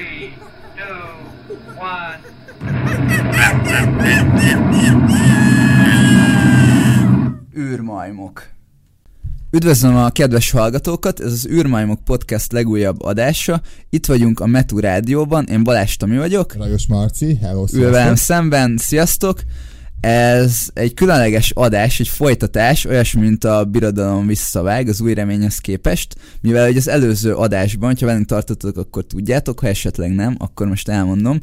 Three, two, one. űrmajmok. Üdvözlöm a kedves hallgatókat, ez az űrmajmok podcast legújabb adása. Itt vagyunk a Metu Rádióban, én Balázs Tomi vagyok. Rajos Marci, hello, Ül velem szemben, sziasztok! Ez egy különleges adás, egy folytatás, olyasmi, mint a Birodalom visszavág az új reményhez képest, mivel hogy az előző adásban, ha velünk tartottatok, akkor tudjátok, ha esetleg nem, akkor most elmondom.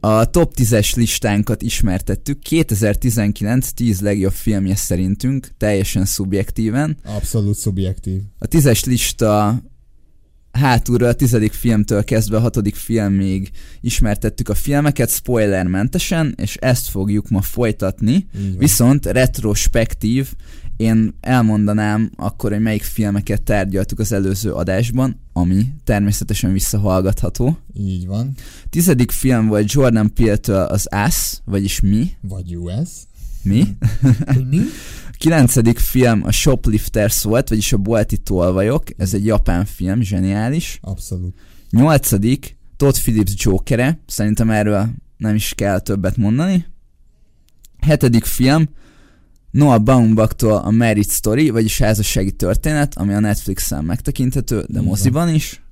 A top 10-es listánkat ismertettük, 2019 10 legjobb filmje szerintünk, teljesen szubjektíven. Abszolút szubjektív. A tízes lista hátulról a tizedik filmtől kezdve a hatodik filmig ismertettük a filmeket spoilermentesen, és ezt fogjuk ma folytatni. Viszont retrospektív, én elmondanám akkor, hogy melyik filmeket tárgyaltuk az előző adásban, ami természetesen visszahallgatható. Így van. Tizedik film volt Jordan Peele-től az Us, vagyis Mi. Vagy US. Mi. Mi? Kilencedik film a Shoplifters volt, vagyis a bolti tolvajok. Ez egy japán film, zseniális. Abszolút. Nyolcadik Todd Phillips Jokere. Szerintem erről nem is kell többet mondani. Hetedik film Noah Baumbach-tól a Marriage Story, vagyis házassági történet, ami a Netflixen megtekinthető, de Így moziban is.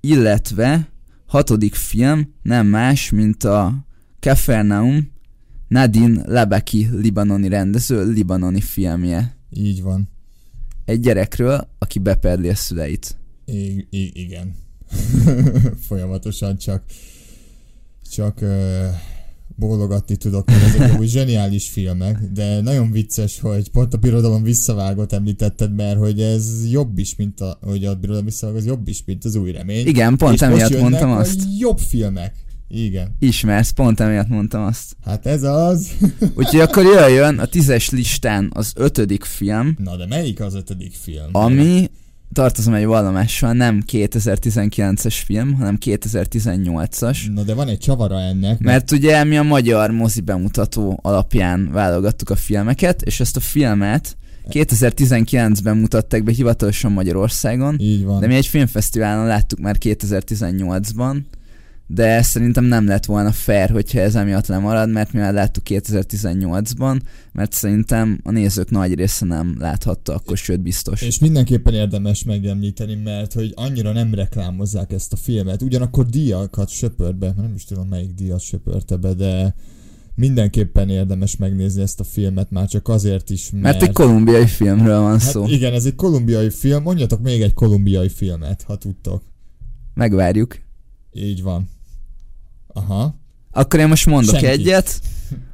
Illetve hatodik film nem más, mint a Capernaum Nadine Lebeki libanoni rendező libanoni filmje. Így van. Egy gyerekről, aki beperli a szüleit. I- I- igen. Folyamatosan csak csak uh, bólogatni tudok, mert ezek úgy zseniális filmek, de nagyon vicces, hogy pont a Birodalom visszavágott említetted, mert hogy ez jobb is, mint a, hogy a Birodalom visszavág, az jobb is, mint az új remény. Igen, pont És most emiatt jönnek mondtam azt. jobb filmek. Igen. Ismersz, pont emiatt mondtam azt. Hát ez az. Úgyhogy akkor jöjjön a tízes listán az ötödik film, Na de melyik az ötödik film? ami tartozom egy vallomással, nem 2019-es film, hanem 2018-as. Na de van egy csavara ennek, Mert ugye mi a magyar mozi bemutató alapján válogattuk a filmeket, és ezt a filmet 2019-ben mutatták be hivatalosan Magyarországon, így van. de mi egy filmfesztiválon láttuk már 2018-ban, de szerintem nem lett volna fair, hogyha ez emiatt lemarad, mert mi már láttuk 2018-ban, mert szerintem a nézők nagy része nem láthatta akkor, sőt biztos. És mindenképpen érdemes megemlíteni, mert hogy annyira nem reklámozzák ezt a filmet. Ugyanakkor díjakat söpört be, nem is tudom melyik díjat söpörte be, de mindenképpen érdemes megnézni ezt a filmet, már csak azért is, mert... Mert egy kolumbiai filmről van hát szó. igen, ez egy kolumbiai film, mondjatok még egy kolumbiai filmet, ha tudtok. Megvárjuk. Így van. Aha. Akkor én most mondok Senki. egyet.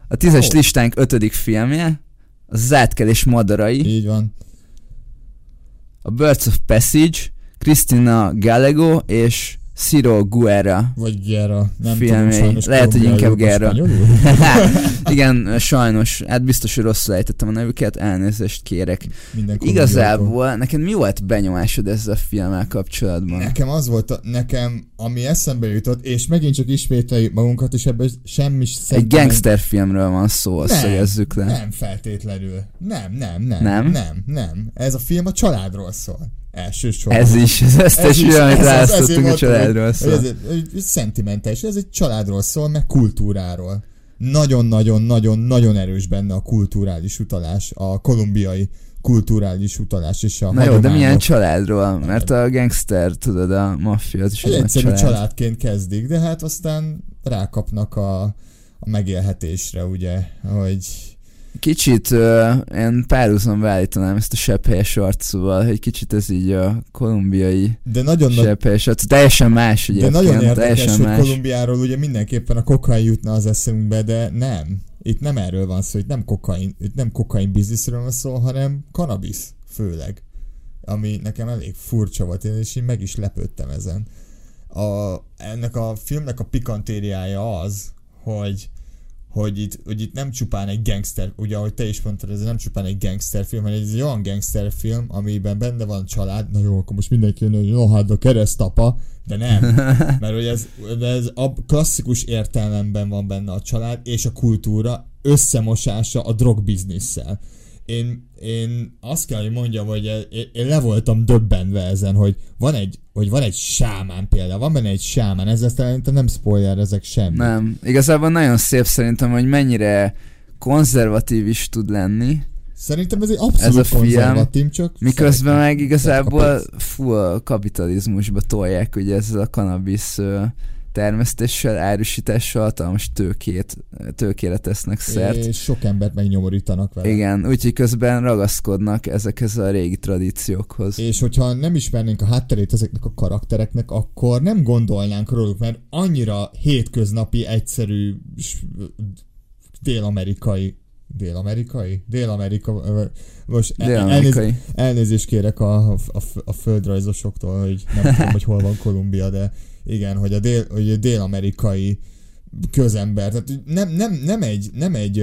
A tízes Ó. listánk ötödik filmje, az az átkelés madarai, Így van. a Birds of Passage, Christina Gallego és Ciro Guerra. Vagy Gera. Nem tudom, sajnos Lehet, hogy inkább Guerra. Igen, sajnos, hát biztos, hogy rosszul ejtettem a nevüket, elnézést kérek. Igazából neked mi volt benyomásod ezzel a filmmel kapcsolatban? Nekem az volt, a, nekem, ami eszembe jutott, és megint csak ismételjük magunkat, és ebben semmi Egy gangster filmről van szó, azt szögezzük le. Nem feltétlenül. Nem, nem, nem. Nem? Nem, nem. Ez a film a családról szól. Elsősorban. Ez is, az összes amit ez választottunk a családról szól. Ez, egy- egy szentimentális, ez egy családról szól, meg kultúráról. Nagyon-nagyon-nagyon-nagyon erős benne a kulturális utalás, a kolumbiai kulturális utalás és a Na jó, de milyen családról? Mert a gangster, tudod, a maffia, az is Egy egy egyszerű család. családként kezdik, de hát aztán rákapnak a, a megélhetésre, ugye, hogy Kicsit uh, én párhuzamba állítanám ezt a sepphelyes arcúval, hogy kicsit ez így a kolumbiai de nagyon nagy, sepphelyes arcú. Teljesen más de egyébként, nagyon érdekes, hogy más. Kolumbiáról ugye mindenképpen a kokain jutna az eszünkbe, de nem. Itt nem erről van szó, itt nem kokain, itt nem kokain bizniszről van szó, hanem kanabisz főleg. Ami nekem elég furcsa volt, én és én meg is lepődtem ezen. A, ennek a filmnek a pikantériája az, hogy hogy itt, hogy itt nem csupán egy gangster, ugye ahogy te is mondtad, ez nem csupán egy gangster film, hanem ez egy olyan gangster film, amiben benne van család, na jó, akkor most mindenki jön, hogy no, hát a keresztapa, de nem, mert hogy ez, ez a klasszikus értelemben van benne a család és a kultúra összemosása a drogbizniszsel. Én, én azt kell, hogy mondjam, hogy én, én le voltam döbbenve ezen, hogy van egy, hogy van egy sámán például, van benne egy sámán, ezzel szerintem nem spoiler ezek semmi. Nem, igazából nagyon szép szerintem, hogy mennyire konzervatív is tud lenni. Szerintem ez egy abszolút ez a konzervatív, csak Miközben meg igazából full kapitalizmusba tolják ugye ezzel a cannabis termesztéssel, árusítással hatalmas tőkét, tőkére tesznek szert. És sok embert megnyomorítanak vele. Igen, úgyhogy közben ragaszkodnak ezekhez a régi tradíciókhoz. És hogyha nem ismernénk a hátterét ezeknek a karaktereknek, akkor nem gondolnánk róluk, mert annyira hétköznapi, egyszerű dél-amerikai Dél-amerikai? Dél-amerika, most Dél-amerikai. Elnéz, elnézést kérek a, a, a földrajzosoktól, hogy nem tudom, hogy hol van Kolumbia, de igen, hogy a, dél, hogy a dél-amerikai közember, tehát nem, nem, nem egy, nem egy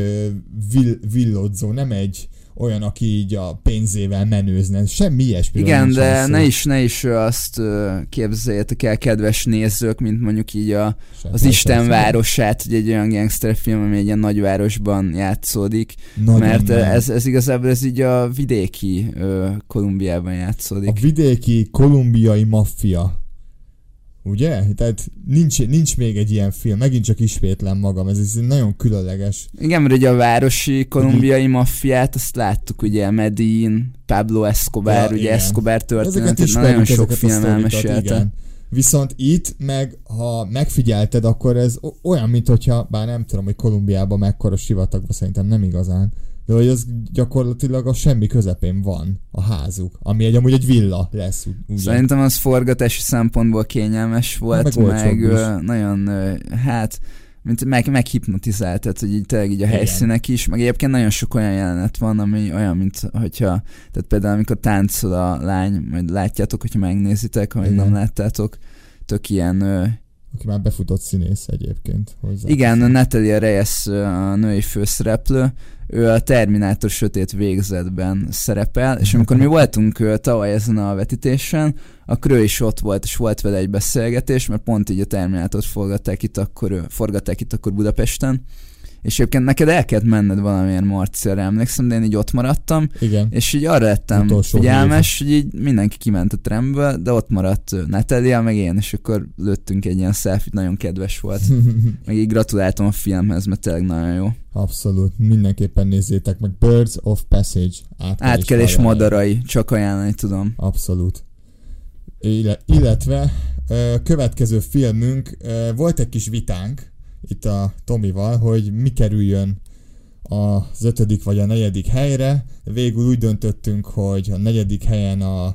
vill, villodzó, nem egy olyan, aki így a pénzével menőzne, semmi ilyesmi. Igen, de ne is, ne is azt képzeljétek el, kedves nézők, mint mondjuk így a, az Isten városát, hogy egy olyan gangsterfilm, ami egy ilyen nagyvárosban játszódik, Nagyon mert nem. ez, ez igazából ez így a vidéki ö, Kolumbiában játszódik. A vidéki kolumbiai maffia Ugye? Tehát nincs, nincs még egy ilyen film, megint csak ismétlem magam, ez, ez nagyon különleges. Igen, mert ugye a városi kolumbiai maffiát, azt láttuk ugye Medin, Pablo Escobar, ja, ugye igen. Escobar történetét, nagyon sok film elmesélte. Viszont itt meg, ha megfigyelted, akkor ez olyan, mint hogyha, bár nem tudom, hogy Kolumbiában mekkora sivatagban szerintem nem igazán, de hogy az gyakorlatilag a semmi közepén van a házuk, ami egy amúgy egy villa lesz. Ugye? Szerintem az forgatási szempontból kényelmes volt, meg, meg ö, nagyon, ö, hát mint meg, meghipnotizált, tehát hogy így tényleg így a helyszínek is, meg egyébként nagyon sok olyan jelenet van, ami olyan, mint hogyha, tehát például amikor táncol a lány, majd látjátok, hogyha megnézitek, ha még nem láttátok, tök ilyen ö, aki már befutott színész egyébként. Hozzá. Igen, Natalia Reyes a női főszereplő, ő a Terminátor sötét végzetben szerepel, és amikor mi voltunk tavaly ezen a vetítésen, akkor ő is ott volt, és volt vele egy beszélgetés, mert pont így a Terminátort forgatták itt akkor, forgatták itt akkor Budapesten, és egyébként neked el kellett menned valamilyen Marciára, emlékszem, de én így ott maradtam, Igen. és így arra lettem Utolsó figyelmes, hogy így mindenki kiment a tremből, de ott maradt Natalia, meg én, és akkor lőttünk egy ilyen selfie nagyon kedves volt. meg így gratuláltam a filmhez, mert tényleg nagyon jó. Abszolút, mindenképpen nézzétek meg Birds of Passage. Átkelés, Átkelés madarai, csak ajánlani tudom. Abszolút. Illetve következő filmünk, volt egy kis vitánk, itt a Tomival, hogy mi kerüljön az ötödik vagy a negyedik helyre. Végül úgy döntöttünk, hogy a negyedik helyen a,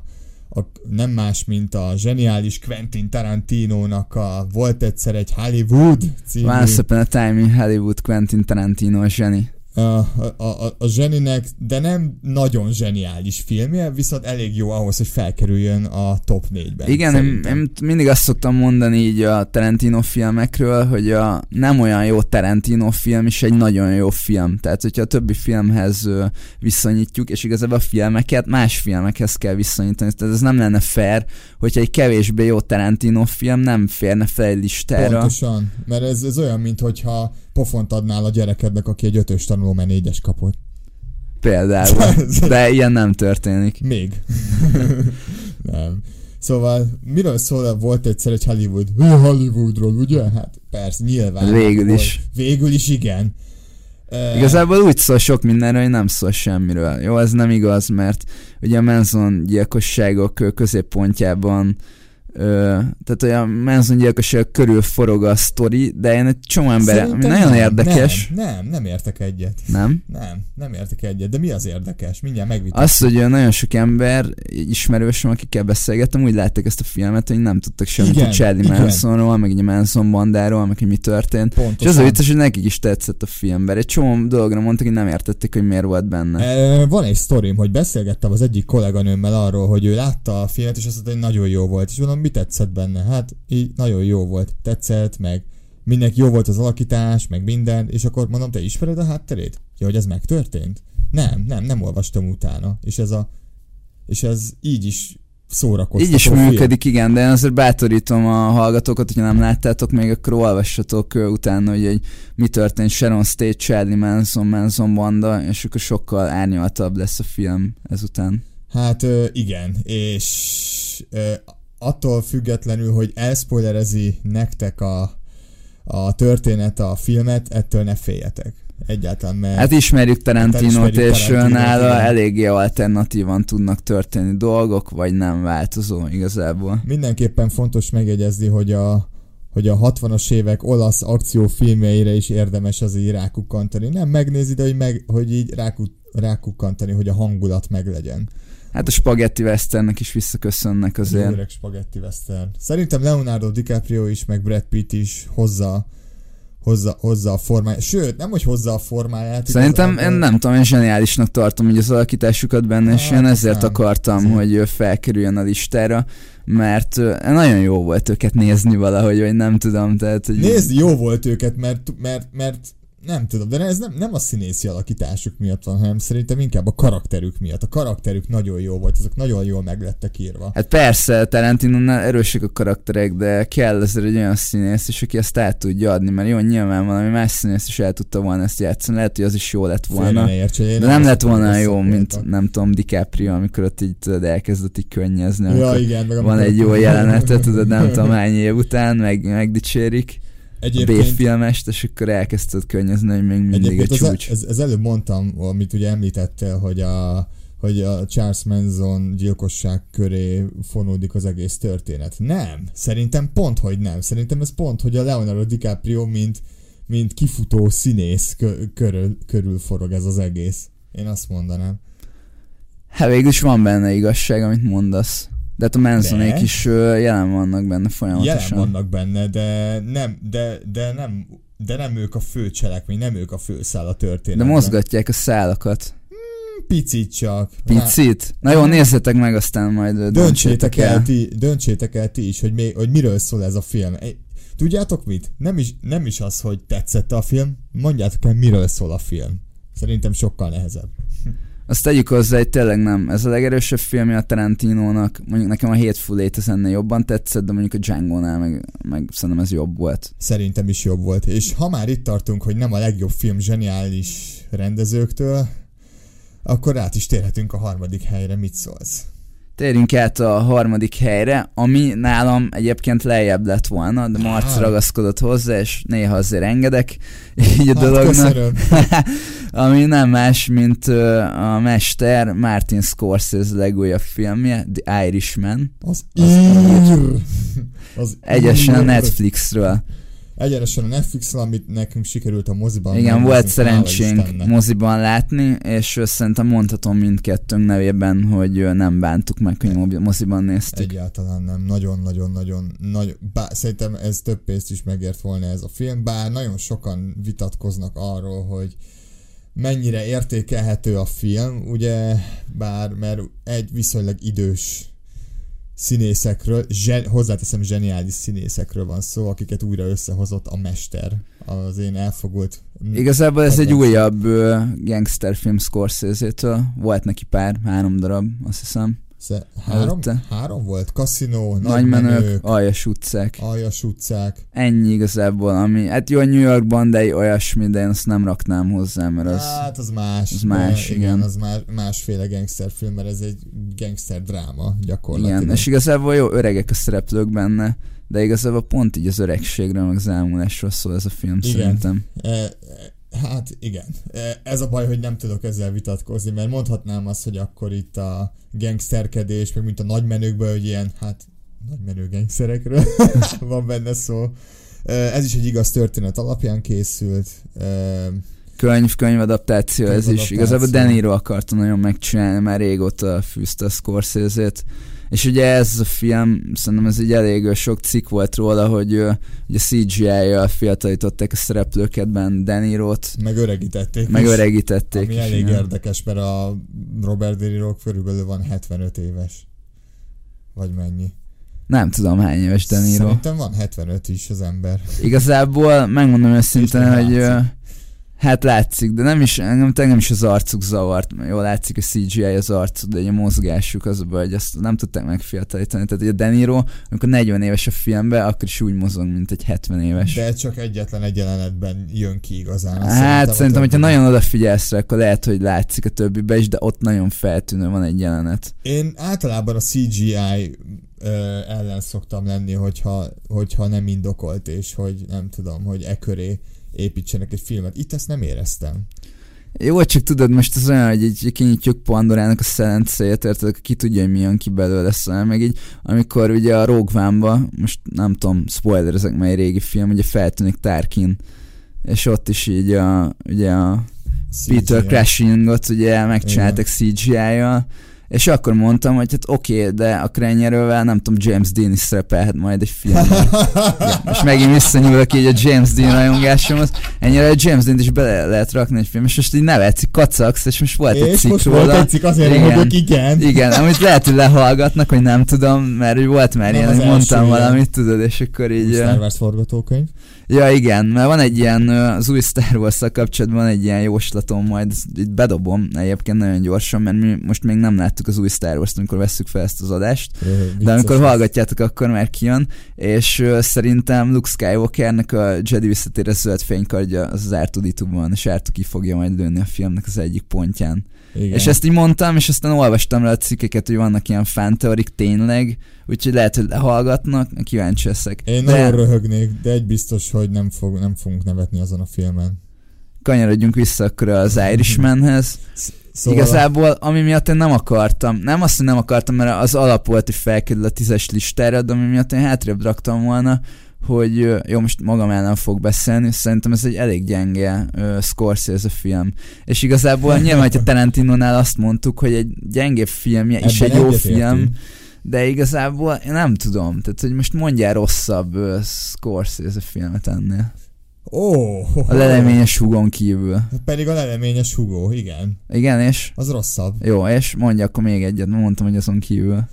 a nem más, mint a zseniális Quentin Tarantino-nak a Volt egyszer egy Hollywood című... Once Upon a Time in Hollywood Quentin Tarantino zseni a, a, a, zseninek, de nem nagyon zseniális filmje, viszont elég jó ahhoz, hogy felkerüljön a top 4-ben. Igen, én, én mindig azt szoktam mondani így a Tarantino filmekről, hogy a nem olyan jó Tarantino film is egy nagyon jó film. Tehát, hogyha a többi filmhez viszonyítjuk, és igazából a filmeket más filmekhez kell viszonyítani. Tehát ez nem lenne fair, hogyha egy kevésbé jó Tarantino film nem férne fel egy listára. Pontosan, mert ez, ez olyan, mint hogyha pofont adnál a gyerekednek, aki egy ötös tanuló, mert négyes kapott. Például. De ilyen nem történik. Még. nem. Szóval miről szól, volt egyszer egy Hollywood? Hollywoodról, ugye? Hát persze, nyilván. Végül is. Volt. Végül is igen. Igazából úgy szól sok mindenről, hogy nem szól semmiről. Jó, ez nem igaz, mert ugye a Manson gyilkosságok középpontjában Ö, tehát olyan Manson gyilkosság körül forog a sztori, de én egy csomó ember, ami nagyon nem, érdekes. Nem, nem, nem értek egyet. Nem? Nem, nem értek egyet, de mi az érdekes? Mindjárt megvitatjuk. Az, hogy nagyon sok ember, ismerősöm, akikkel beszélgettem, úgy látták ezt a filmet, hogy nem tudtak semmit igen, a Charlie igen. Mansonról, meg a Manson bandáról, meg hogy mi történt. Pontosan. És az a vicces, hogy nekik is tetszett a film, mert egy csomó dologra mondtak, hogy nem értették, hogy miért volt benne. E, van egy sztorim, hogy beszélgettem az egyik kolléganőmmel arról, hogy ő látta a filmet, és azt mondta, hogy nagyon jó volt. És mondom, mi tetszett benne? Hát így nagyon jó volt, tetszett, meg mindenki jó volt az alakítás, meg minden, és akkor mondom, te ismered a hátterét? Ja, hogy ez megtörtént? Nem, nem, nem olvastam utána. És ez a és ez így is szórakoztató Így is film. működik, igen, de én azért bátorítom a hallgatókat, hogyha nem láttátok még, akkor olvassatok utána, hogy, hogy mi történt Sharon State, Charlie Manson, Manson banda, és akkor sokkal árnyaltabb lesz a film ezután. Hát igen, és attól függetlenül, hogy elspoilerezi nektek a, a történet, a filmet, ettől ne féljetek. Egyáltalán, mert... Hát ismerjük Tarantinót, ismerjük és nála eléggé alternatívan tudnak történni dolgok, vagy nem változó igazából. Mindenképpen fontos megjegyezni, hogy a, hogy a 60-as évek olasz akciófilmjeire is érdemes az így rákukkantani. Nem megnézi, de hogy, meg, hogy így rákut, rákukkantani, hogy a hangulat meglegyen. Hát a spagetti westernnek is visszaköszönnek Jó azért. öreg spaghetti western. Szerintem Leonardo DiCaprio is, meg Brad Pitt is hozza, hozza, hozza a formáját. Sőt, nem, hogy hozza a formáját. Szerintem igazából- én nem tudom, én zseniálisnak tartom így az alakításukat benne, és Hát, én azt ezért nem. akartam, Azért. hogy ő felkerüljön a listára, mert nagyon jó volt őket nézni valahogy, vagy nem tudom, tehát hogy Nézd, jó volt őket, mert, mert, mert nem tudom, de ez nem, nem a színészi alakításuk miatt van, hanem szerintem inkább a karakterük miatt. A karakterük nagyon jó volt, azok nagyon jól meg lettek írva. Hát persze, tarantino erősek a karakterek, de kell azért egy olyan színész is, aki ezt át tudja adni, mert jó, nyilván valami más színész is el tudta volna ezt játszani, lehet, hogy az is jó lett volna. én De nem azt lett volna jó, mint nem tudom, DiCaprio, amikor ott így tudod, elkezdett így könnyezni. Ja, igen, meg van egy jó jelenetet, tudod, nem tudom hány év után, meg, megdicsérik Egyébként, B-filmest, és akkor elkezdted könnyezni, hogy még mindig egy az, csúcs. ez, ez, előbb mondtam, amit ugye említettél, hogy a, hogy a Charles Manson gyilkosság köré fonódik az egész történet. Nem. Szerintem pont, hogy nem. Szerintem ez pont, hogy a Leonardo DiCaprio, mint, mint kifutó színész kö- körül, körül forog ez az egész. Én azt mondanám. Hát végül is van benne igazság, amit mondasz. De hát a Mansonék De? is jelen vannak benne Jelen folyamatosan. vannak benne, de nem, de, de nem, de nem ők a fő cselekmény, nem ők a főszál a De történetben. mozgatják a szálakat. Picit csak. Picit. Na jó, nézzetek meg, aztán majd Döntsétek el, ti, döntsétek el ti is, hogy, még, hogy miről szól ez a film. Tudjátok mit? Nem is, nem is az, hogy tetszett a film, mondjátok el, miről szól a film. Szerintem sokkal nehezebb. Azt tegyük hozzá, hogy tényleg nem. Ez a legerősebb filmje a Tarantinónak. Mondjuk nekem a Hateful Eight ez ennél jobban tetszett, de mondjuk a Django-nál meg, meg szerintem ez jobb volt. Szerintem is jobb volt. És ha már itt tartunk, hogy nem a legjobb film zseniális rendezőktől, akkor át is térhetünk a harmadik helyre. Mit szólsz? Térjünk át a harmadik helyre, ami nálam egyébként lejjebb lett volna, de Marci Á. ragaszkodott hozzá, és néha azért engedek így a Hát, dolognak. ami nem más, mint a mester Martin Scorsese legújabb filmje, The Irishman, Az Az- ír. Az egyesen. Netflixről. Egyenesen a netflix amit nekünk sikerült a moziban Igen, volt szerencsénk moziban látni, és szerintem mondhatom mindkettőnk nevében, hogy nem bántuk meg, hogy moziban néztük. Egyáltalán nem. Nagyon-nagyon-nagyon nagy. Bár szerintem ez több pénzt is megért volna ez a film, bár nagyon sokan vitatkoznak arról, hogy mennyire értékelhető a film, ugye, bár mert egy viszonylag idős színészekről, zsen, hozzáteszem zseniális színészekről van szó, akiket újra összehozott a mester, az én elfogult Igazából ez egy újabb ö, gangsterfilm Scorsese-től. Volt neki pár, három darab, azt hiszem. Sze- három, Előtte. három volt? Kaszinó, Nagy nagy menők, menők, aljas utcák. aljas utcák. Ennyi igazából, ami, hát jó, New Yorkban, de olyasmi, de én azt nem raknám hozzá, mert az... Hát az más. az más, de igen. az más, másféle gangsterfilm, mert ez egy gangster dráma gyakorlatilag. Igen, és igazából jó öregek a szereplők benne, de igazából pont így az öregségről, meg az elmúlásról szól ez a film Igen. szerintem. E, hát igen. E, ez a baj, hogy nem tudok ezzel vitatkozni, mert mondhatnám azt, hogy akkor itt a gangsterkedés, meg mint a nagymenőkből, hogy ilyen, hát nagymenő gangsterekről van benne szó. E, ez is egy igaz történet alapján készült. E, Könyv, könyvadaptáció ez is. Könyvadaptáció. Igazából De Niro akarta nagyon megcsinálni, már régóta fűzte a Scorsese-t. És ugye ez a film, szerintem ez egy elég sok cikk volt róla, hogy ö, ugye CGI-jal fiatalították a szereplőket benne De Niro-t, meg öregítették meg is, öregítették. Ami is, elég igen. érdekes, mert a Robert De Niro körülbelül van 75 éves. Vagy mennyi? Nem tudom hány éves De Niro. Szerintem van 75 is az ember. Igazából megmondom őszintén, hogy látszik. Hát látszik, de nem is, nem, nem is az arcuk zavart, mert jól látszik a CGI az arcuk, de egy a mozgásuk az a baj, hogy azt nem tudták megfiatalítani. Tehát hogy a De Niro, amikor 40 éves a filmben, akkor is úgy mozog, mint egy 70 éves. De csak egyetlen egy jelenetben jön ki igazán. Hát szerintem, szerintem hogyha nagyon odafigyelsz rá, akkor lehet, hogy látszik a többibe is, de ott nagyon feltűnő van egy jelenet. Én általában a CGI ö, ellen szoktam lenni, hogyha, hogyha nem indokolt, és hogy nem tudom, hogy e köré építsenek egy filmet. Itt ezt nem éreztem. Jó, csak tudod, most az olyan, hogy így kinyitjuk Pandorának a szelencéjét, érted, ki tudja, hogy mi jön ki belőle, szóval meg így, amikor ugye a Rogue most nem tudom, spoiler ezek mely régi film, ugye feltűnik Tarkin, és ott is így a, ugye a Peter CGI. Crashingot ugye megcsináltak CGI-jal, és akkor mondtam, hogy hát oké, okay, de a Krenyerővel nem tudom, James Dean is szerepelhet majd egy filmben. ja, most megint visszanyúlok így a James Dean rajongásomhoz. Ennyire a James Dean-t is bele lehet rakni egy film, és most így nevetsz, kacagsz, és most volt egy és cikk most róla. volt egy cikk, azért Igen. mondok, igen. Igen, amit lehet, hogy lehallgatnak, hogy nem tudom, mert úgy volt már Nem ilyen, hogy első mondtam ilyen. valamit, tudod, és akkor így... Star Wars forgatókönyv. Ja, igen, mert van egy ilyen, az új Star wars kapcsolatban van egy ilyen jóslatom, majd itt bedobom egyébként nagyon gyorsan, mert mi most még nem láttuk az új Star Wars-t, amikor vesszük fel ezt az adást, de amikor hallgatjátok, akkor már kijön, és szerintem Luke Skywalkernek a Jedi visszatérő zöld fénykardja az r van, és r ki fogja majd lőni a filmnek az egyik pontján. Igen. És ezt így mondtam, és aztán olvastam rá a cikkeket, hogy vannak ilyen fanteorik tényleg, úgyhogy lehet, hogy lehallgatnak, kíváncsi leszek. Én De nagyon röhögnék, de egy biztos, hogy nem, fog, nem fogunk nevetni azon a filmen. kanyarodjunk vissza akkor az Irishmanhez. Szóval Igazából, ami miatt én nem akartam, nem azt, hogy nem akartam, mert az alap volt, hogy felkerül a tízes listára, de ami miatt én hátrébb raktam volna, hogy jó, most magam ellen fog beszélni, szerintem ez egy elég gyenge uh, Scorsese film. És igazából nyilván, hogyha Tarantinonál azt mondtuk, hogy egy gyenge filmje is Ebben egy jó film, de igazából én nem tudom, tehát hogy most mondjál rosszabb uh, Scorsese filmet ennél. Ó, ho, A leleményes húgon kívül. Pedig a leleményes hugó, igen. Igen, és? Az rosszabb. Jó, és mondja akkor még egyet, mondtam, hogy azon kívül.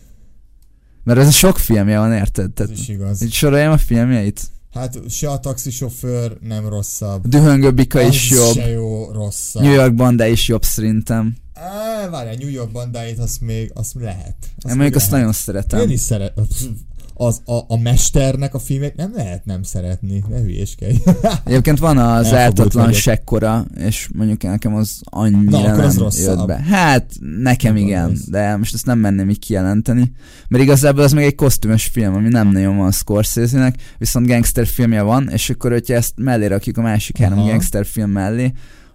Mert ez sok filmje van, érted? Ez Tehát, is igaz. így soroljam a filmjeit? Hát se a taxisofőr nem rosszabb. Dühöngő Bika az is jobb. se jó, rosszabb. New York Banda is jobb szerintem. Á, várjál, New York bandáit, azt még, azt lehet. Azt Én mondjuk azt lehet. nagyon szeretem. Én is szeret... Az, a, a mesternek a filmét nem lehet nem szeretni, ne hülyéskedj. Egyébként van az ártatlan sekkora, és mondjuk nekem az annyira Na, akkor nem az jött rosszabb. be. Hát, nekem Nem igen, rossz. de most ezt nem merném így kijelenteni. Mert igazából az meg egy kosztümös film, ami nem nagyon van Scorsese-nek, viszont gangster filmje van, és akkor, hogyha ezt mellé rakjuk a másik három Aha. gangster film mellé,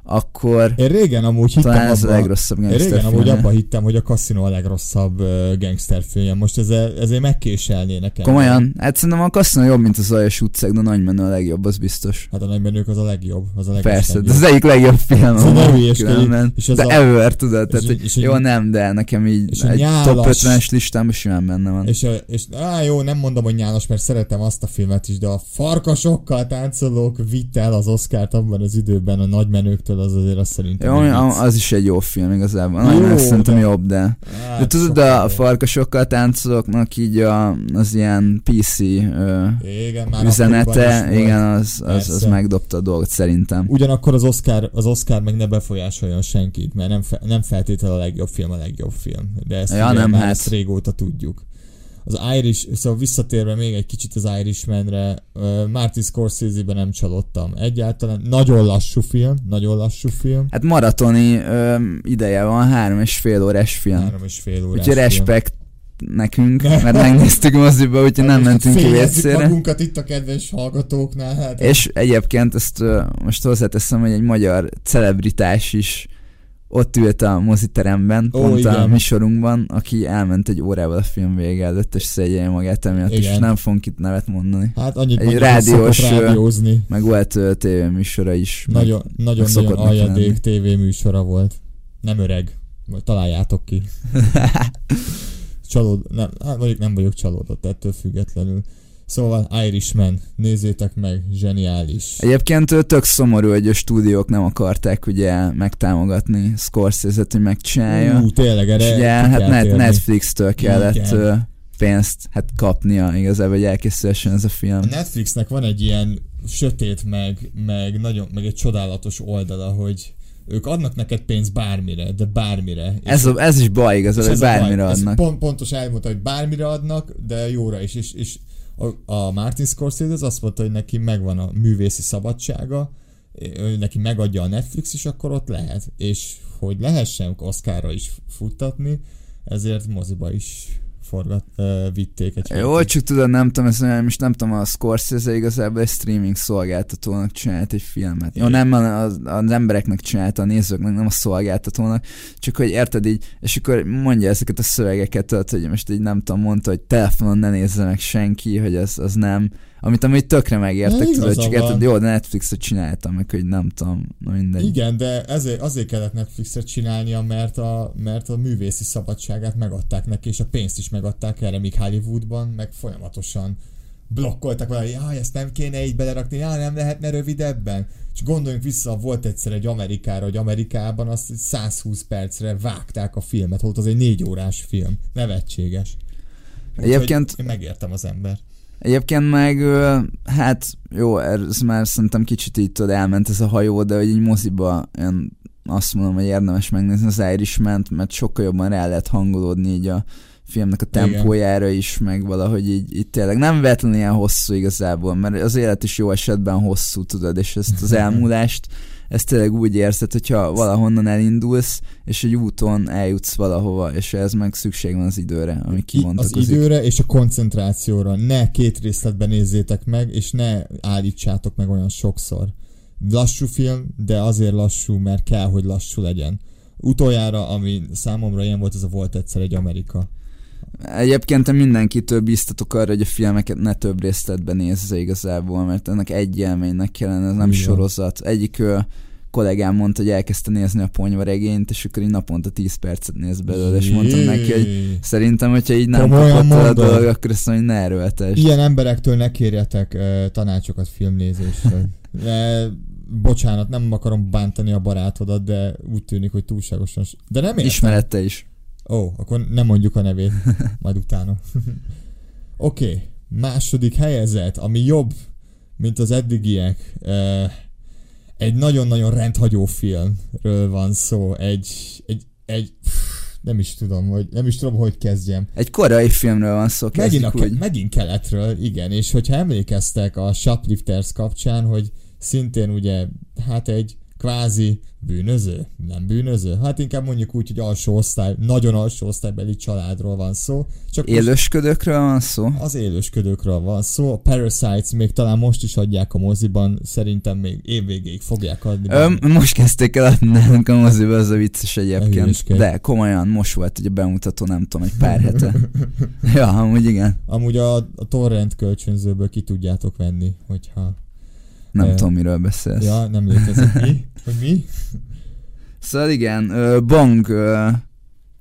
akkor Én régen amúgy hittem talán ez a abba, legrosszabb én régen amúgy abba hittem, hogy a Casino a legrosszabb gangster filmje. Most ezzel, ezért megkéselné nekem. Komolyan? Hát szerintem a Kasszina jobb, mint az Aljas utcák, de nagy menő a legjobb, az biztos. Hát a nagymenők az a legjobb. Az a Persze, legjobb. az egyik legjobb film. Amúgy hülyeskedj, különben. és ez De a- ever, tudod, tehát, és- hogy és- jó, nem, de nekem így és a egy nyálas- top 50-es listámban simán benne van. És, a, és á, jó, nem mondom, hogy nyálas, mert szeretem azt a filmet is, de a farkasokkal táncolók vitte el az Oscárt abban az időben a nagymenőktől, az azért azt szerintem Jó, az is egy jó film igazából. Jó, Nagyon szerintem de- jobb, de... Hát, De tudod, sokkal a farkasokkal táncolóknak így a, az ilyen PC ö, Igen, már üzenete, igen, az, az, az megdobta a dolgot szerintem. Ugyanakkor az Oscar, az Oscar meg ne befolyásoljon senkit, mert nem, fe, nem feltétlenül a legjobb film a legjobb film. De ezt, Ja, nem, már hát. ezt régóta tudjuk. Az Irish, szóval visszatérve még egy kicsit az Irishmanre, uh, Martin Scorsese-ben nem csalódtam. Egyáltalán nagyon lassú film, nagyon lassú film. Hát maratoni ö, ideje van, három és fél órás film. Három és fél órás Úgyhogy respekt nekünk, mert megnéztük moziba, úgyhogy nem mentünk ki vécére. magunkat itt a kedves hallgatóknál. Hát És egyébként ezt ö, most hozzáteszem, hogy egy magyar celebritás is ott ült a moziteremben, Ó, pont a igen. műsorunkban, aki elment egy órával a film vége előtt, és szégyelje magát emiatt, és Igen. nem fogunk itt nevet mondani. Hát annyit Egy rádiós, rádiózni. Meg volt tévéműsora is. meg- Nagyon, nagyon, szokott nagyon aljadék tévéműsora volt. Nem öreg. Majd találjátok ki. Csalód... Nem, hát mondjuk nem vagyok csalódott ettől függetlenül. Szóval Irishman, nézzétek meg, zseniális. Egyébként tök szomorú, hogy a stúdiók nem akarták ugye megtámogatni Scorsese-t, hogy megcsinálja. Ú, tényleg, erre és ugye hát net. Netflix-től kellett Igen. pénzt hát kapnia igazából, hogy elkészülhessen ez a film. A Netflixnek van egy ilyen sötét, meg, meg, nagyon, meg egy csodálatos oldala, hogy ők adnak neked pénzt bármire, de bármire. Ez, a, ez is baj igazán, és hogy a baj. bármire Ez adnak. Pont, pontos elmondta, hogy bármire adnak, de jóra is. És, és a, a Martin Scorsese az azt mondta, hogy neki megvan a művészi szabadsága, neki megadja a Netflix is, akkor ott lehet. És hogy lehessen Oscarra is futtatni, ezért moziba is forgat, uh, vitték egy Jó, hétig. csak tudod, nem tudom, ezt nem, most nem tudom, a Scorsese igazából egy streaming szolgáltatónak csinált egy filmet. Jó, nem az, az embereknek csinálta, a nézőknek, nem a szolgáltatónak, csak hogy érted így, és akkor mondja ezeket a szövegeket, tudod, hogy most így nem tudom, mondta, hogy telefonon ne nézze meg senki, hogy az, az nem, amit amúgy tökre megértek, tudod, csak érted, jó, de Netflixet csináltam, meg hogy nem tudom, na mindegy. Igen, de ezért, azért kellett Netflixet csinálnia, mert a, mert a művészi szabadságát megadták neki, és a pénzt is megadták erre, míg Hollywoodban meg folyamatosan blokkoltak valami, jaj, ezt nem kéne így belerakni, jaj, nem lehetne rövidebben. És gondoljunk vissza, volt egyszer egy Amerikára, hogy Amerikában azt 120 percre vágták a filmet, volt az egy négy órás film. Nevetséges. Úgyhogy Egyébként- Én megértem az ember. Egyébként meg, hát jó, ez már szerintem kicsit így tudod, elment ez a hajó, de hogy így moziba én azt mondom, hogy érdemes megnézni az irishman mert sokkal jobban rá lehet hangolódni így a filmnek a Igen. tempójára is, meg valahogy így, így tényleg nem véletlenül ilyen hosszú igazából, mert az élet is jó esetben hosszú, tudod, és ezt az elmúlást, ezt tényleg úgy érzed, hogyha valahonnan elindulsz, és egy úton eljutsz valahova, és ez meg szükség van az időre, ami I- az időre és a koncentrációra. Ne két részletben nézzétek meg, és ne állítsátok meg olyan sokszor. Lassú film, de azért lassú, mert kell, hogy lassú legyen. Utoljára, ami számomra ilyen volt, ez a volt egyszer egy Amerika. Egyébként én mindenkitől bíztatok arra, hogy a filmeket ne több részletben nézze igazából, mert ennek egy élménynek kellene, ez nem Igen. sorozat. Egyik kollégám mondta, hogy elkezdte nézni a ponyvaregényt, és akkor így naponta 10 percet néz belőle, és mondtam neki, hogy szerintem, hogyha így nem kapott a dolog, akkor azt mondja, hogy ne erőltes. Ilyen emberektől ne kérjetek uh, tanácsokat filmnézésről. De, bocsánat, nem akarom bántani a barátodat, de úgy tűnik, hogy túlságosan... De nem értem. Ismerette is. Ó, akkor nem mondjuk a nevét, majd utána. Oké, okay. második helyezett, ami jobb, mint az eddigiek. Egy nagyon-nagyon rendhagyó filmről van szó. Egy, egy, egy nem is tudom, hogy nem is tudom, hogy kezdjem. Egy korai filmről van szó, Megint, a, úgy. megint keletről, igen, és hogyha emlékeztek a Shoplifters kapcsán, hogy szintén ugye, hát egy kvázi bűnöző, nem bűnöző, hát inkább mondjuk úgy, hogy alsó osztály, nagyon alsó osztálybeli családról van szó. Csak Élősködőkről van szó. az élősködőkről van szó, a Parasites még talán most is adják a moziban, szerintem még évvégéig fogják adni. Öm, most kezdték el adni nálunk a moziba, az a vicces egyébként. De komolyan, most volt ugye bemutató, nem tudom, egy pár hete. ja, amúgy igen. Amúgy a, a torrent kölcsönzőből ki tudjátok venni, hogyha... Nem Eh, tudom, miről beszélsz. Ja, nem létezik. Mi? Hogy mi? Szóval igen, ö,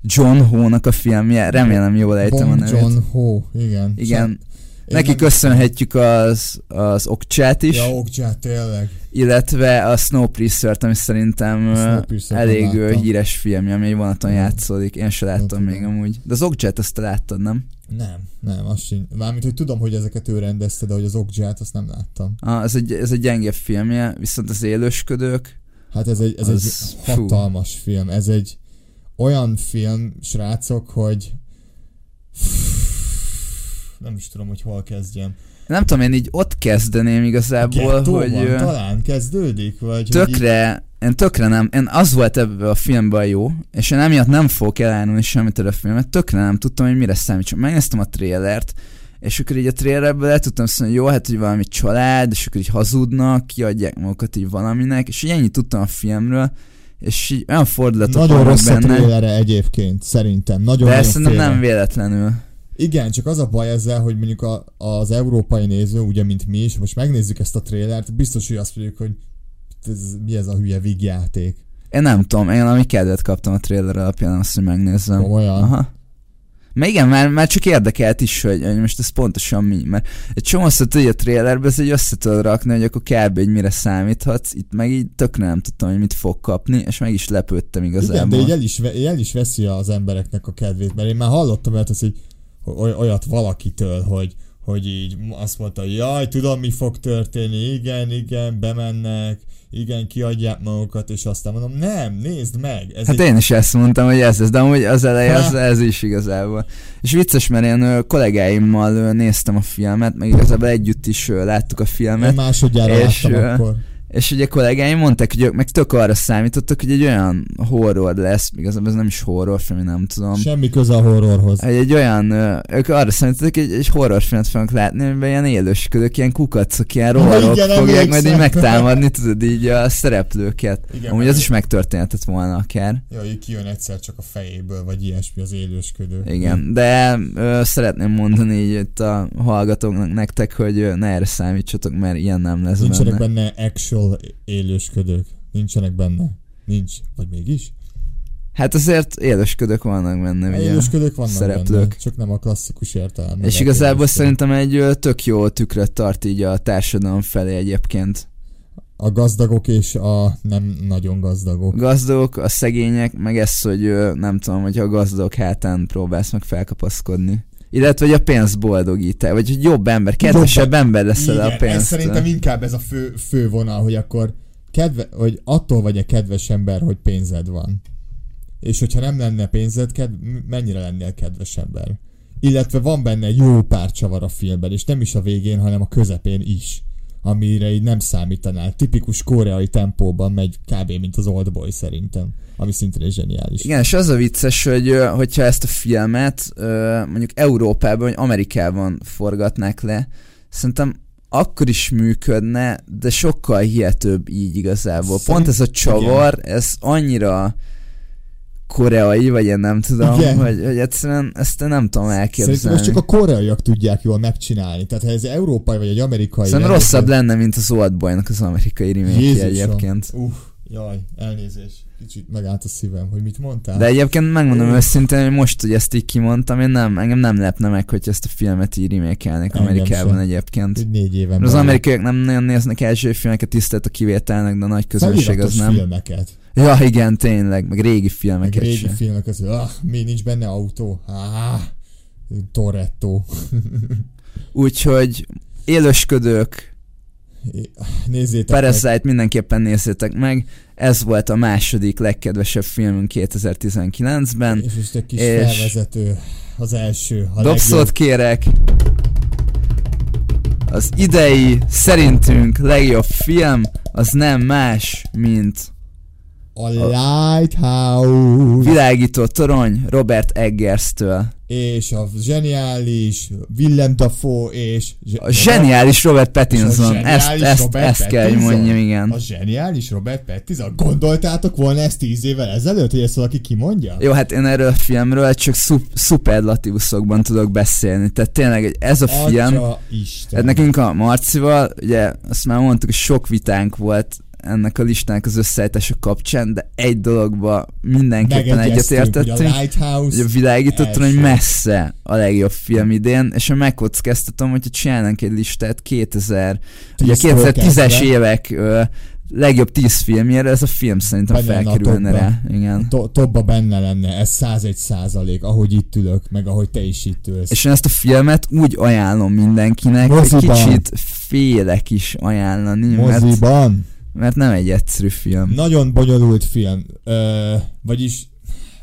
John Ho-nak a filmje, remélem jól ejtem a Bong nevét. John Ho, igen. Igen, Én neki nem- köszönhetjük az, az okcsát is, Ja, okcsát, tényleg. illetve a Snowpiercer-t, ami szerintem A ö, Snowpiercer-t elég láttam. híres filmje, ami egy vonaton Nem. játszódik. Én se láttam tudom. még amúgy. De az okcsát azt te láttad, nem? Nem, nem, azt sincs. Mármint, hogy tudom, hogy ezeket ő rendezte, de hogy az okcsát, azt nem láttam. Ah, ez, egy, ez egy gyengébb filmje, viszont az élősködők, Hát ez egy, ez Az- egy fú. hatalmas film. Ez egy olyan film, srácok, hogy nem is tudom, hogy hol kezdjem. nem tudom, én így ott kezdeném igazából, Gettóban hogy ö, talán kezdődik? Vagy hogy így- tökre, én tökre nem, én az volt ebben a filmben jó, és én emiatt nem fogok elárulni semmit a filmet, tökre nem tudtam, hogy mire számítson. Megnéztem a trélert, és akkor így a trailerből el tudtam mondani, hogy jó, hát hogy valami család, és akkor így hazudnak, kiadják magukat így valaminek, és így ennyit tudtam a filmről, és így olyan fordulatok Nagyon rossz a benne, trélere egyébként, szerintem. Nagyon, de nagyon szerintem félre. nem véletlenül. Igen, csak az a baj ezzel, hogy mondjuk a, az európai néző, ugye mint mi is, most megnézzük ezt a trélert, biztos, hogy azt mondjuk, hogy ez, mi ez a hülye vígjáték. Én nem tudom, én ami kedvet kaptam a trailer alapján, azt, hogy megnézzem. Komolyan. Aha. Mert igen, már, már csak érdekelt is, hogy, hogy most ez pontosan mi, mert egy csomószor tudja a trailerbe, ez egy össze tudod rakni, hogy akkor kb. hogy mire számíthatsz, itt meg így tök nem tudtam, hogy mit fog kapni, és meg is lepődtem Igen, de igazából. így el is, el is veszi az embereknek a kedvét, mert én már hallottam olyat, hogy oly- olyat valakitől, hogy, hogy így azt mondta, jaj, tudom mi fog történni, igen, igen, bemennek, igen, kiadják magukat, és aztán mondom, nem, nézd meg. Ez hát egy... én is ezt mondtam, hogy ez ez, de amúgy az eleje az, ez is igazából. És vicces, mert én kollégáimmal néztem a filmet, meg igazából együtt is láttuk a filmet. Én másodjára és, láttam akkor. És ugye kollégáim mondták, hogy ők meg tök arra számítottak, hogy egy olyan horror lesz, igazából ez nem is horrorfilm, nem tudom. Semmi köze a horrorhoz. Egy, egy olyan, ők arra számítottak, hogy egy, egy horrorfilmet fognak látni, amiben ilyen élősködők, ilyen kukacok, ilyen rovarok igen, fogják majd így megtámadni, tudod, így a szereplőket. Igen, Amúgy az is megtörténhetett volna akár. Ja, hogy kijön egyszer csak a fejéből, vagy ilyesmi az élősködő. Igen, de ö, szeretném mondani így itt a hallgatóknak nektek, hogy ne erre számítsatok, mert ilyen nem lesz Nincsenek benne, benne action actual élősködők nincsenek benne. Nincs. Vagy mégis? Hát azért élősködők vannak benne, ugye? Élősködők vannak szereplők. benne, csak nem a klasszikus értelem. És igazából szerintem egy tök jó tükröt tart így a társadalom felé egyébként. A gazdagok és a nem nagyon gazdagok. Gazdagok, a szegények, meg ez, hogy nem tudom, hogy a gazdagok hátán próbálsz meg felkapaszkodni. Illetve, hogy a pénz boldogít -e, vagy hogy jobb ember, kedvesebb jobb, ember lesz a pénzt. Ez szerintem inkább ez a fő, fő vonal, hogy akkor kedve, hogy attól vagy a kedves ember, hogy pénzed van. És hogyha nem lenne pénzed, ked, mennyire lennél kedves ember? Illetve van benne jó pár csavar a filmben, és nem is a végén, hanem a közepén is amire így nem számítanál. Tipikus koreai tempóban megy kb. mint az Old Boy szerintem, ami szintén egy zseniális. Igen, és az a vicces, hogy hogyha ezt a filmet mondjuk Európában vagy Amerikában forgatnák le, szerintem akkor is működne, de sokkal hihetőbb így igazából. Szerint, Pont ez a csavar, igen. ez annyira koreai, vagy én nem tudom, Igen. hogy, hogy egyszerűen ezt nem tudom elképzelni. Szerintem csak a koreaiak tudják jól megcsinálni. Tehát ha ez európai vagy egy amerikai... Szerintem rosszabb lenne, mint az Oldboy-nak az amerikai remake egyébként. Uff, jaj, elnézést. Kicsit megállt a szívem, hogy mit mondtál. De egyébként megmondom őszintén, hogy most, hogy ezt így kimondtam, én nem, engem nem lepne meg, hogy ezt a filmet így remake Amerikában sem. egyébként. Egy négy éven Az amerikaiak nem nagyon néznek első filmeket, tisztelt a kivételnek, de a nagy közönség az nem. filmeket. Ja, igen, tényleg, meg régi filmeket meg régi se. filmek, az, ah, mi nincs benne autó? Ah, Toretto. Úgyhogy élősködők, Nézzétek Parasite meg. mindenképpen nézzétek meg. Ez volt a második legkedvesebb filmünk 2019-ben. És most egy kis és felvezető, az első. A dobszót kérek. Az idei, szerintünk legjobb film az nem más, mint a Lighthouse. Világító torony Robert Eggers-től és a zseniális Willem Dafoe, és... A zseniális Robert Pattinson, ezt, ezt, Robert ezt Pattinson. kell, hogy mondjam, igen. A zseniális Robert Pattinson. Gondoltátok volna ezt tíz évvel ezelőtt, hogy ezt valaki kimondja? Jó, hát én erről a filmről csak szup- szuperlatívuszokban tudok beszélni. Tehát tényleg ez a Atya film... Isten. Hát nekünk a Marcival, ugye azt már mondtuk, hogy sok vitánk volt ennek a listának az összeállítása kapcsán, de egy dologba mindenképpen egyetértettünk, hogy a, hogy a világítottan, hogy messze a legjobb film idén, és én megkockáztatom, hogyha csinálnánk egy listát 2000, ugye 2010-es évek ö, legjobb 10 filmjére, ez a film szerintem benne felkerülne rá. Igen. To- topba benne lenne, ez 101 százalék, ahogy itt ülök, meg ahogy te is itt ülsz. És én ezt a filmet úgy ajánlom mindenkinek, Moziban. hogy kicsit félek is ajánlani. Moziban? Mert mert nem egy egyszerű film. Nagyon bonyolult film. Ö, vagyis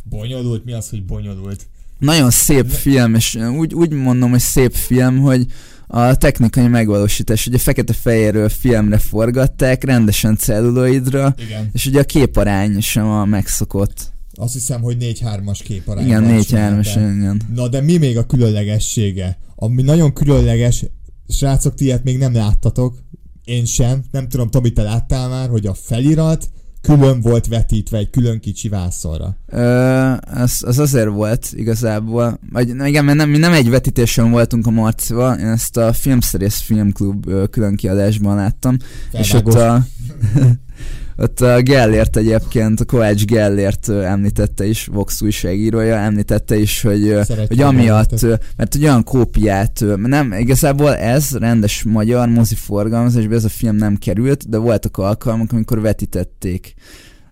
bonyolult, mi az, hogy bonyolult? Nagyon szép film, és úgy, úgy mondom, hogy szép film, hogy a technikai megvalósítás, ugye fekete-fehérről filmre forgatták, rendesen celluloidra, Igen. és ugye a képarány sem a megszokott. Azt hiszem, hogy 4-3-as képarány. Igen, 4-3-as, igen. Na de mi még a különlegessége? Ami nagyon különleges, srácok, ti még nem láttatok, én sem, nem tudom, Tomi, te láttál már, hogy a felirat külön volt vetítve egy külön kicsi vászonra. Ö, az, az azért volt igazából, vagy igen, mert nem, mi nem egy vetítésen voltunk a Marcival, én ezt a Filmszerész Filmklub külön kiadásban láttam, Felvágos. és ott a Ott a Gellért egyébként, a Kovács Gellért említette is, Vox újságírója említette is, hogy, hogy amiatt, mert egy olyan kópiát, nem, igazából ez rendes magyar mozi forgalmazásban ez a film nem került, de voltak alkalmak, amikor vetítették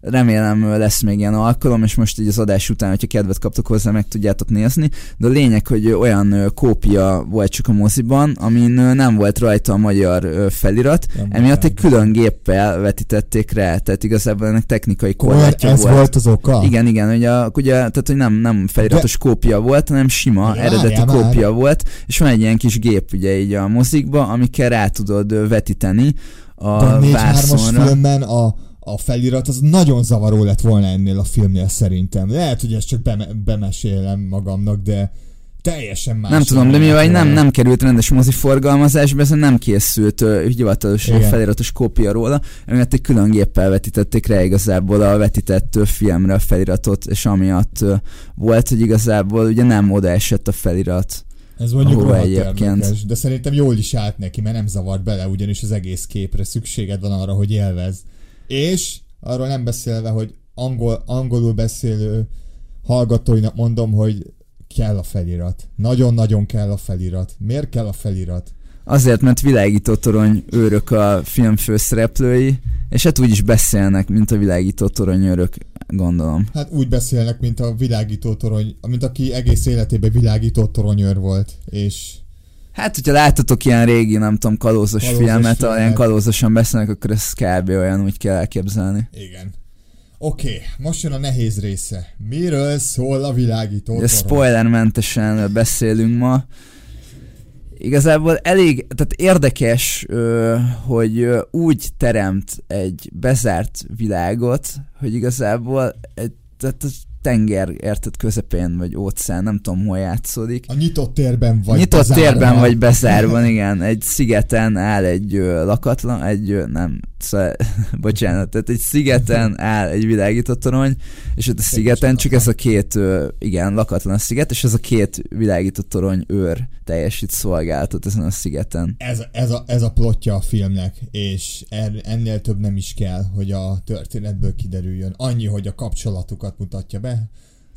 remélem lesz még ilyen alkalom, és most így az adás után, hogyha kedvet kaptok hozzá, meg tudjátok nézni, de a lényeg, hogy olyan kópia volt csak a moziban, amin nem volt rajta a magyar felirat, Nem emiatt egy külön géppel vetítették rá, tehát igazából ennek technikai korlátja ez volt. volt az oka? Igen, igen, ugye, ugye tehát, hogy nem, nem feliratos kópia volt, hanem sima, Várjál eredeti már. kópia volt, és van egy ilyen kis gép ugye így a mozikba, amikkel rá tudod vetíteni De a a 4-3-as vászonra. filmben a, a felirat az nagyon zavaró lett volna ennél a filmnél szerintem. Lehet, hogy ezt csak beme- bemesélem magamnak, de teljesen más. Nem tudom, de mivel nem, nem került rendes moziforgalmazásba, ezen nem készült ö, hivatalos Igen. feliratos kópia róla, emiatt egy külön géppel vetítették rá igazából a vetített filmre a feliratot, és amiatt volt, hogy igazából ugye nem oda esett a felirat. Ez mondjuk rohadt egyébként. de szerintem jól is állt neki, mert nem zavart bele, ugyanis az egész képre szükséged van arra, hogy élvez. És arról nem beszélve, hogy angol, angolul beszélő hallgatóinak mondom, hogy kell a felirat. Nagyon-nagyon kell a felirat. Miért kell a felirat? Azért, mert világító torony őrök a film főszereplői, és hát úgy is beszélnek, mint a világító torony őrök, gondolom. Hát úgy beszélnek, mint a világító torony, mint aki egész életében világító toronyőr volt, és Hát, hogyha láttatok ilyen régi, nem tudom, kalózos, Kalózos filmet, ahol ilyen filmet. kalózosan beszélnek, akkor ez kb. olyan úgy kell elképzelni. igen. Oké, okay, most jön a nehéz része. Miről szól a világító Ugye spoilermentesen beszélünk ma. Igazából elég, tehát érdekes, hogy úgy teremt egy bezárt világot, hogy igazából egy, tehát tenger érted közepén, vagy óceán, nem tudom hol játszódik. A nyitott térben vagy Nyitott bezárva. térben vagy bezárva, igen. Egy szigeten áll egy ö, lakatlan, egy ö, nem, szóval, bocsánat, tehát egy szigeten áll egy világított torony, és ott a szigeten csak ez a két, ö, igen, lakatlan sziget, és ez a két világított torony őr teljesít szolgálatot ezen a szigeten. Ez, ez, a, ez a plotja a filmnek, és er, ennél több nem is kell, hogy a történetből kiderüljön. Annyi, hogy a kapcsolatukat mutatja be.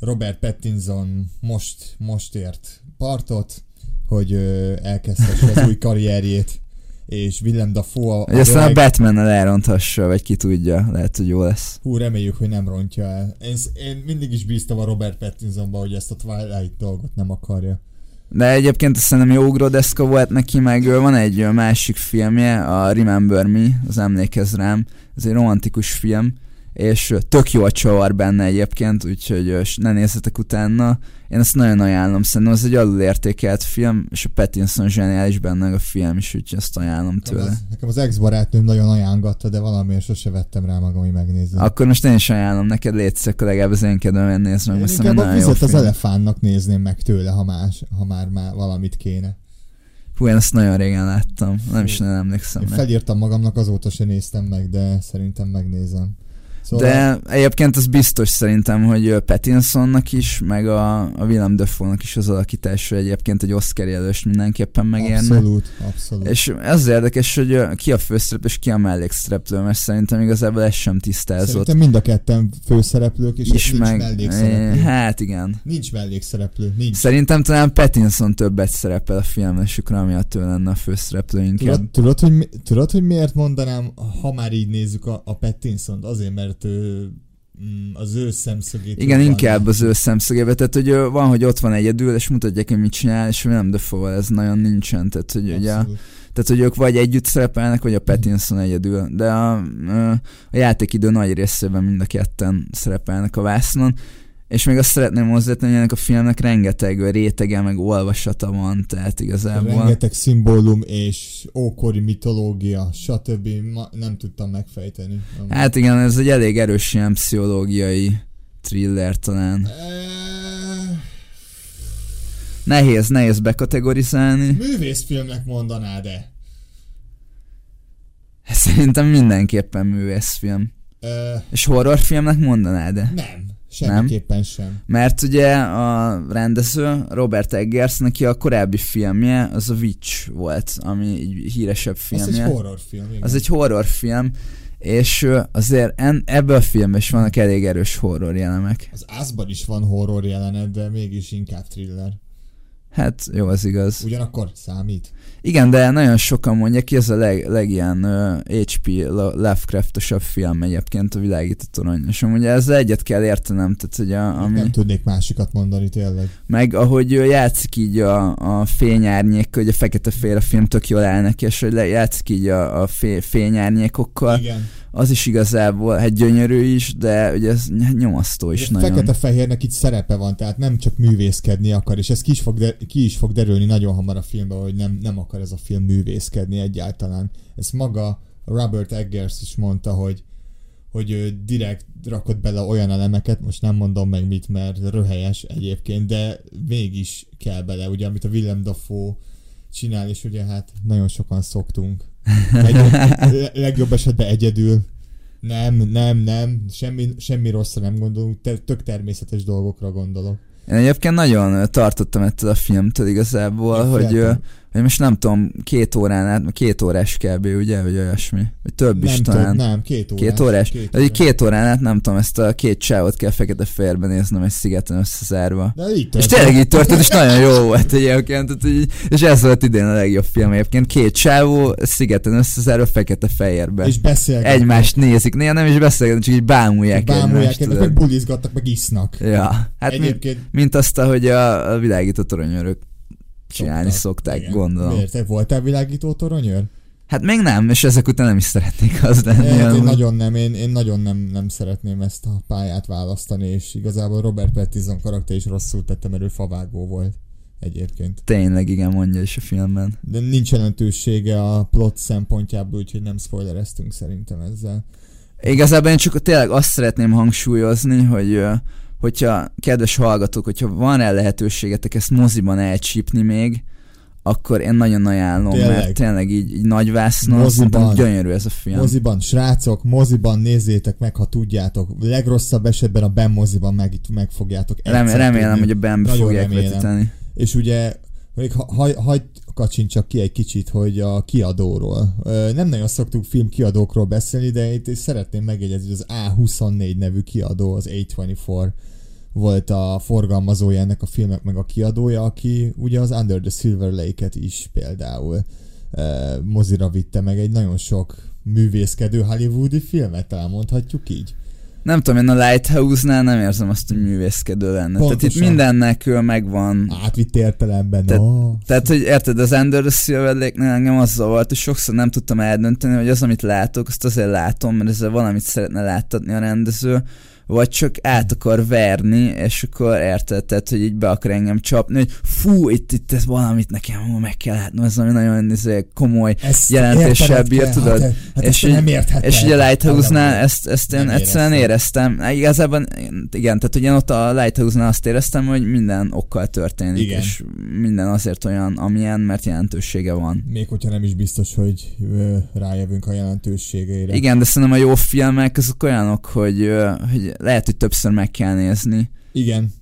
Robert Pattinson most, most ért partot, hogy ö, elkezdhesse az új karrierjét, és Willem Dafoe a, Hogy aztán a Batman-nel elronthassa, vagy ki tudja, lehet, hogy jó lesz. Hú, reméljük, hogy nem rontja el. Én, én mindig is bíztam a Robert Pattinsonba, hogy ezt a Twilight dolgot nem akarja. De egyébként szerintem jó ugródeszka volt neki, meg van egy másik filmje, a Remember Me, az Emlékezz rám, ez egy romantikus film, és tök jó a csavar benne egyébként, úgyhogy ne nézzetek utána. Én ezt nagyon ajánlom, szerintem ez egy alulértékelt film, és a Pattinson zseniális benne a film is, úgyhogy ezt ajánlom Nekem tőle. az, nekem az ex-barátnőm nagyon ajánlgatta, de valamiért sose vettem rá magam, hogy megnézzem. Akkor most én is ajánlom neked, akkor legalább az én kedvemben nézd meg, mert nagyon jó vizet az film. elefántnak nézném meg tőle, ha, más, ha már, már valamit kéne. Hú, én ezt nagyon régen láttam, nem is nagyon emlékszem. Én rá. felírtam magamnak, azóta se néztem meg, de szerintem megnézem. Szóval De egyébként az biztos szerintem, hogy Pattinsonnak is, meg a, a Willem Dafoe-nak is az alakítása egyébként egy Oscar jelölést mindenképpen megérne. abszolút, abszolút. És ez az érdekes, hogy ki a főszereplő és ki a mellékszereplő, mert szerintem igazából ez sem tisztázott. Szerintem mind a ketten főszereplők, és is nincs meg... mellékszereplő. Hát igen. Nincs mellékszereplő, nincs. Szerintem talán Pattinson többet szerepel a filmben, és akkor amiatt ő lenne a főszereplő inkább. Tudod, tudod, hogy, tudod, hogy miért mondanám, ha már így nézzük a, a Pattinson-t? Azért, mert ő, mm, az ő szemszögét... Igen, jobban inkább az ő szemszögébe, tehát hogy van, hogy ott van egyedül, és mutatják, hogy mit csinál, és nem Dafoe ez nagyon nincsen, tehát hogy ugye, Abszolút. tehát hogy ők vagy együtt szerepelnek, vagy a Pattinson egyedül, de a, a játékidő nagy részében mind a ketten szerepelnek a vásznon, és még azt szeretném hozzátenni, hogy ennek a filmnek rengeteg rétege, meg olvasata van, tehát igazából. Rengeteg szimbólum és ókori mitológia, stb. Ma nem tudtam megfejteni. Hát igen, ez egy elég erős ilyen pszichológiai thriller talán. Eh, Nehéz, nehéz bekategorizálni. Művészfilmnek mondanád-e? Szerintem mindenképpen művészfilm. És horrorfilmnek mondanád de? nem, semmiképpen sem. Mert ugye a rendező Robert Eggers, neki a korábbi filmje az a Witch volt, ami egy híresebb Az filmje. egy horrorfilm, igen. az egy horrorfilm, és azért en, ebből a filmben is vannak elég erős horror jelemek. Az Ázban is van horror jelenet, de mégis inkább thriller. Hát jó, az igaz. Ugyanakkor számít. Igen, de nagyon sokan mondják, ki ez a leg, legilyen uh, HP Lovecraftosabb film egyébként a világító torony. És amúgy ezzel egyet kell értenem, tehát hogy a, ami... Nem tudnék másikat mondani tényleg. Meg ahogy ő játszik így a, a fényárnyék, hogy a fekete fél a film tök jól áll neki, és hogy játszik így a, a fé, fényárnyékokkal. Igen. Az is igazából, hát gyönyörű is, de ugye ez nyomasztó is nagyon. Fekete-fehérnek itt szerepe van, tehát nem csak művészkedni akar, és ez ki is fog, de, ki is fog derülni nagyon hamar a filmben, hogy nem, nem akar ez a film művészkedni egyáltalán. Ez maga Robert Eggers is mondta, hogy hogy ő direkt rakott bele olyan elemeket, most nem mondom meg mit, mert röhelyes egyébként, de mégis kell bele, ugye, amit a Willem Dafoe csinál, és ugye hát nagyon sokan szoktunk. Egy, le- legjobb esetben egyedül. Nem, nem, nem, semmi, semmi rosszra nem gondolunk, te, tök természetes dolgokra gondolok. Én egyébként nagyon tartottam ettől a filmtől igazából, Én hogy, ö, hogy most nem tudom, két órán át, két órás kb. ugye, vagy olyasmi, vagy több is nem talán. Több, nem, két órás. Két órás? Két Két, két órán át nem tudom, ezt a két csávot kell fekete fehérben néznem egy szigeten összezárva. De így És történt. tényleg így történt, és nagyon jó volt egyébként, tehát, így, és ez volt idén a legjobb film egyébként. Két csávó szigeten összezárva fekete fehérben. És beszélgetnek. Egymást nézik, néha nem is beszélgetnek, csak így bámulják, Bámulják egymást. meg bulizgatnak, meg isznak. Ja, hát mint, Egyébként mint azt, ahogy a, a világító toronyőrök csinálni szokták, Igen. gondolom. Miért? Te voltál világító toronyőr? Hát még nem, és ezek után nem is szeretnék az lenni. Hát én nagyon nem, én, én nagyon nem, nem szeretném ezt a pályát választani, és igazából Robert Pattinson karakter is rosszul tette, mert ő favágó volt egyébként. Tényleg igen, mondja is a filmben. De nincs jelentősége a plot szempontjából, úgyhogy nem spoilereztünk szerintem ezzel. Igazából én csak tényleg azt szeretném hangsúlyozni, hogy hogyha, kedves hallgatók, hogyha van rá lehetőségetek ezt moziban elcsípni még, akkor én nagyon ajánlom, Tényleg. mert tényleg így, így nagy vásznon, Moziban. gyönyörű ez a film. Moziban, srácok, moziban nézzétek meg, ha tudjátok. Legrosszabb esetben a Ben moziban meg, meg fogjátok Rem, remélem, tudni. hogy a Nagyon fogják remélem. vetíteni. És ugye, még ha, ha, hagyd kacsincsak ki egy kicsit, hogy a kiadóról. Nem nagyon szoktunk film kiadókról beszélni, de itt szeretném megjegyezni, hogy az A24 nevű kiadó, az A24 volt a forgalmazója ennek a filmnek, meg a kiadója, aki ugye az Under the Silver Lake-et is például mozira vitte meg egy nagyon sok művészkedő hollywoodi filmet, elmondhatjuk így. Nem tudom, én a Lighthouse-nál nem érzem azt, hogy művészkedő lenne. Tehát itt Pontosan. mindennek megvan. Átvitt értelemben, Tehát- no. Tehát, hogy érted, az Under the Silver Lake-nél engem az zavart, hogy sokszor nem tudtam eldönteni, hogy az, amit látok, azt azért látom, mert ezzel valamit szeretne láttatni a rendező, vagy csak át akar verni, és akkor érted, tehát, hogy így be akar engem csapni, hogy fú, itt, itt ez valamit nekem meg kell látnom, ez valami nagyon izé, komoly Ezt jelentéssel bír, kell, tudod? Hát, hát És és így- nem. És ugye a Lighthouse-nál ezt, ezt én egyszerűen éreztem. éreztem. Igazából igen, tehát ugye ott a Lighthouse-nál azt éreztem, hogy minden okkal történik, Igen. és minden azért olyan, amilyen, mert jelentősége van. Még hogyha nem is biztos, hogy rájövünk a jelentőségeire. Igen, de szerintem a jó filmek azok olyanok, hogy, hogy lehet, hogy többször meg kell nézni. Igen.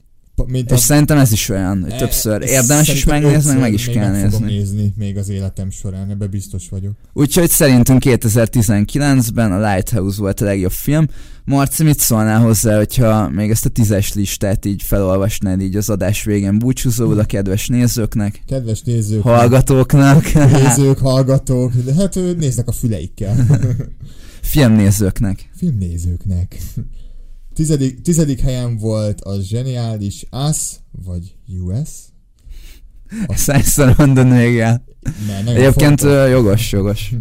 Mint És szerintem ez is olyan, hogy többször e- érdemes is megnézni, meg meg is kell meg nézni. nézni még az életem során, ebbe biztos vagyok. Úgyhogy szerintünk 2019-ben a Lighthouse volt a legjobb film. Marci, mit szólnál hozzá, hogyha még ezt a tízes listát így felolvasnád így az adás végén búcsúzóul a kedves nézőknek, Kedves nézők, hallgatóknak, nézők, hallgatók, de hát néznek a füleikkel. filmnézőknek. Filmnézőknek. Tizedik, tizedik helyen volt a zseniális Us, vagy US. Még el. Mert nagyon Egyébként fontos. jogos, jogos.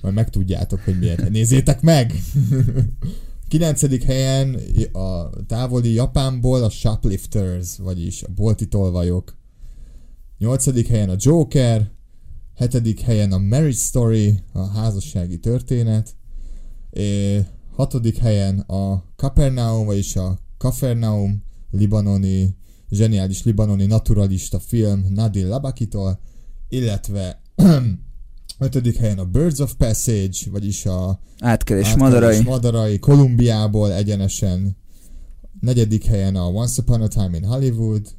Majd megtudjátok, hogy miért. Nézzétek meg! Kilencedik helyen a távoli Japánból a Shoplifters, vagyis a bolti tolvajok. Nyolcadik helyen a Joker. Hetedik helyen a Marriage Story, a házassági történet. É, hatodik helyen a Capernaum, vagyis a Capernaum libanoni, zseniális libanoni naturalista film Nadil Labakitól, illetve ötödik helyen a Birds of Passage, vagyis a Átkelés Átkelés madarai. madarai Kolumbiából egyenesen. Negyedik helyen a Once Upon a Time in Hollywood.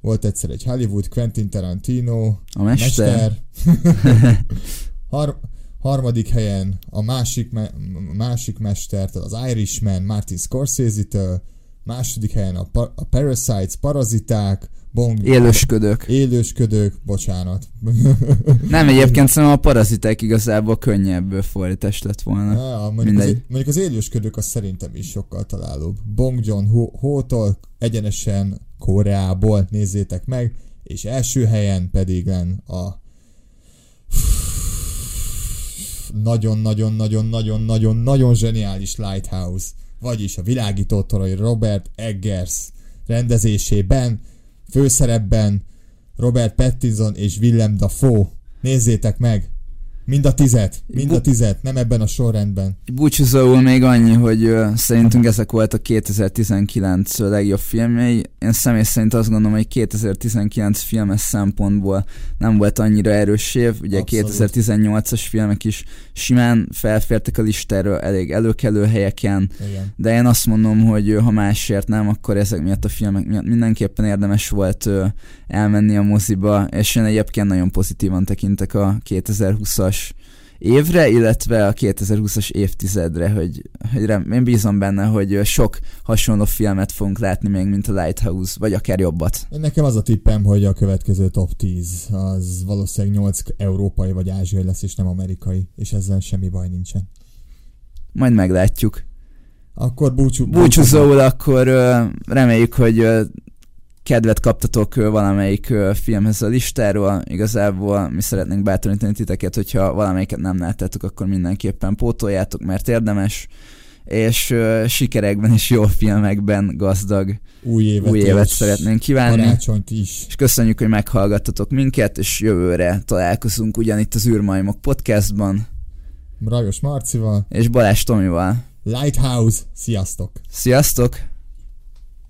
Volt egyszer egy Hollywood, Quentin Tarantino, A mester. mester. Har- harmadik helyen a másik, me- másik mestertől, az Irishman, Martin Scorsese-től. Második helyen a, pa- a Parasites, Paraziták, Bong, Élősködök. Élősködők, bocsánat. Nem, egyébként szerintem a paraziták igazából könnyebb fordítás lett volna. Ja, mondjuk, az, Mindegy. mondjuk az élősködők az szerintem is sokkal találóbb. Bong Joon Ho- Ho-tól egyenesen Koreából nézzétek meg, és első helyen pedig len a nagyon-nagyon-nagyon-nagyon-nagyon-nagyon zseniális Lighthouse, vagyis a világító torony Robert Eggers rendezésében, főszerepben Robert Pattinson és Willem Dafoe. Nézzétek meg! Mind a tizet, mind a tizet, nem ebben a sorrendben. Búcsúzóul még annyi, hogy ö, szerintünk ezek voltak 2019 legjobb filmjei. Én személy szerint azt gondolom, hogy 2019 filmes szempontból nem volt annyira erős év. Ugye Abszolút. 2018-as filmek is simán felfértek a listára elég előkelő helyeken, Igen. de én azt mondom, hogy ha másért nem, akkor ezek miatt a filmek miatt mindenképpen érdemes volt ö, elmenni a moziba, és én egyébként nagyon pozitívan tekintek a 2020-as évre, illetve a 2020-as évtizedre, hogy, hogy rem, én bízom benne, hogy sok hasonló filmet fogunk látni még, mint a Lighthouse, vagy akár jobbat. Nekem az a tippem, hogy a következő top 10 az valószínűleg 8 európai vagy ázsiai lesz, és nem amerikai, és ezzel semmi baj nincsen. Majd meglátjuk. Akkor búcsú, Búcsúzóul akkor ö, reméljük, hogy ö, kedvet kaptatok valamelyik filmhez a listáról. Igazából mi szeretnénk bátorítani titeket, hogyha valamelyiket nem láttátok, akkor mindenképpen pótoljátok, mert érdemes és sikerekben és jó filmekben gazdag új évet, új évet szeretnénk kívánni. Karácsonyt is. És köszönjük, hogy meghallgattatok minket, és jövőre találkozunk ugyanitt az űrmajmok podcastban, Rajos Marcival. és Balázs Tomival. Lighthouse, sziasztok! Sziasztok!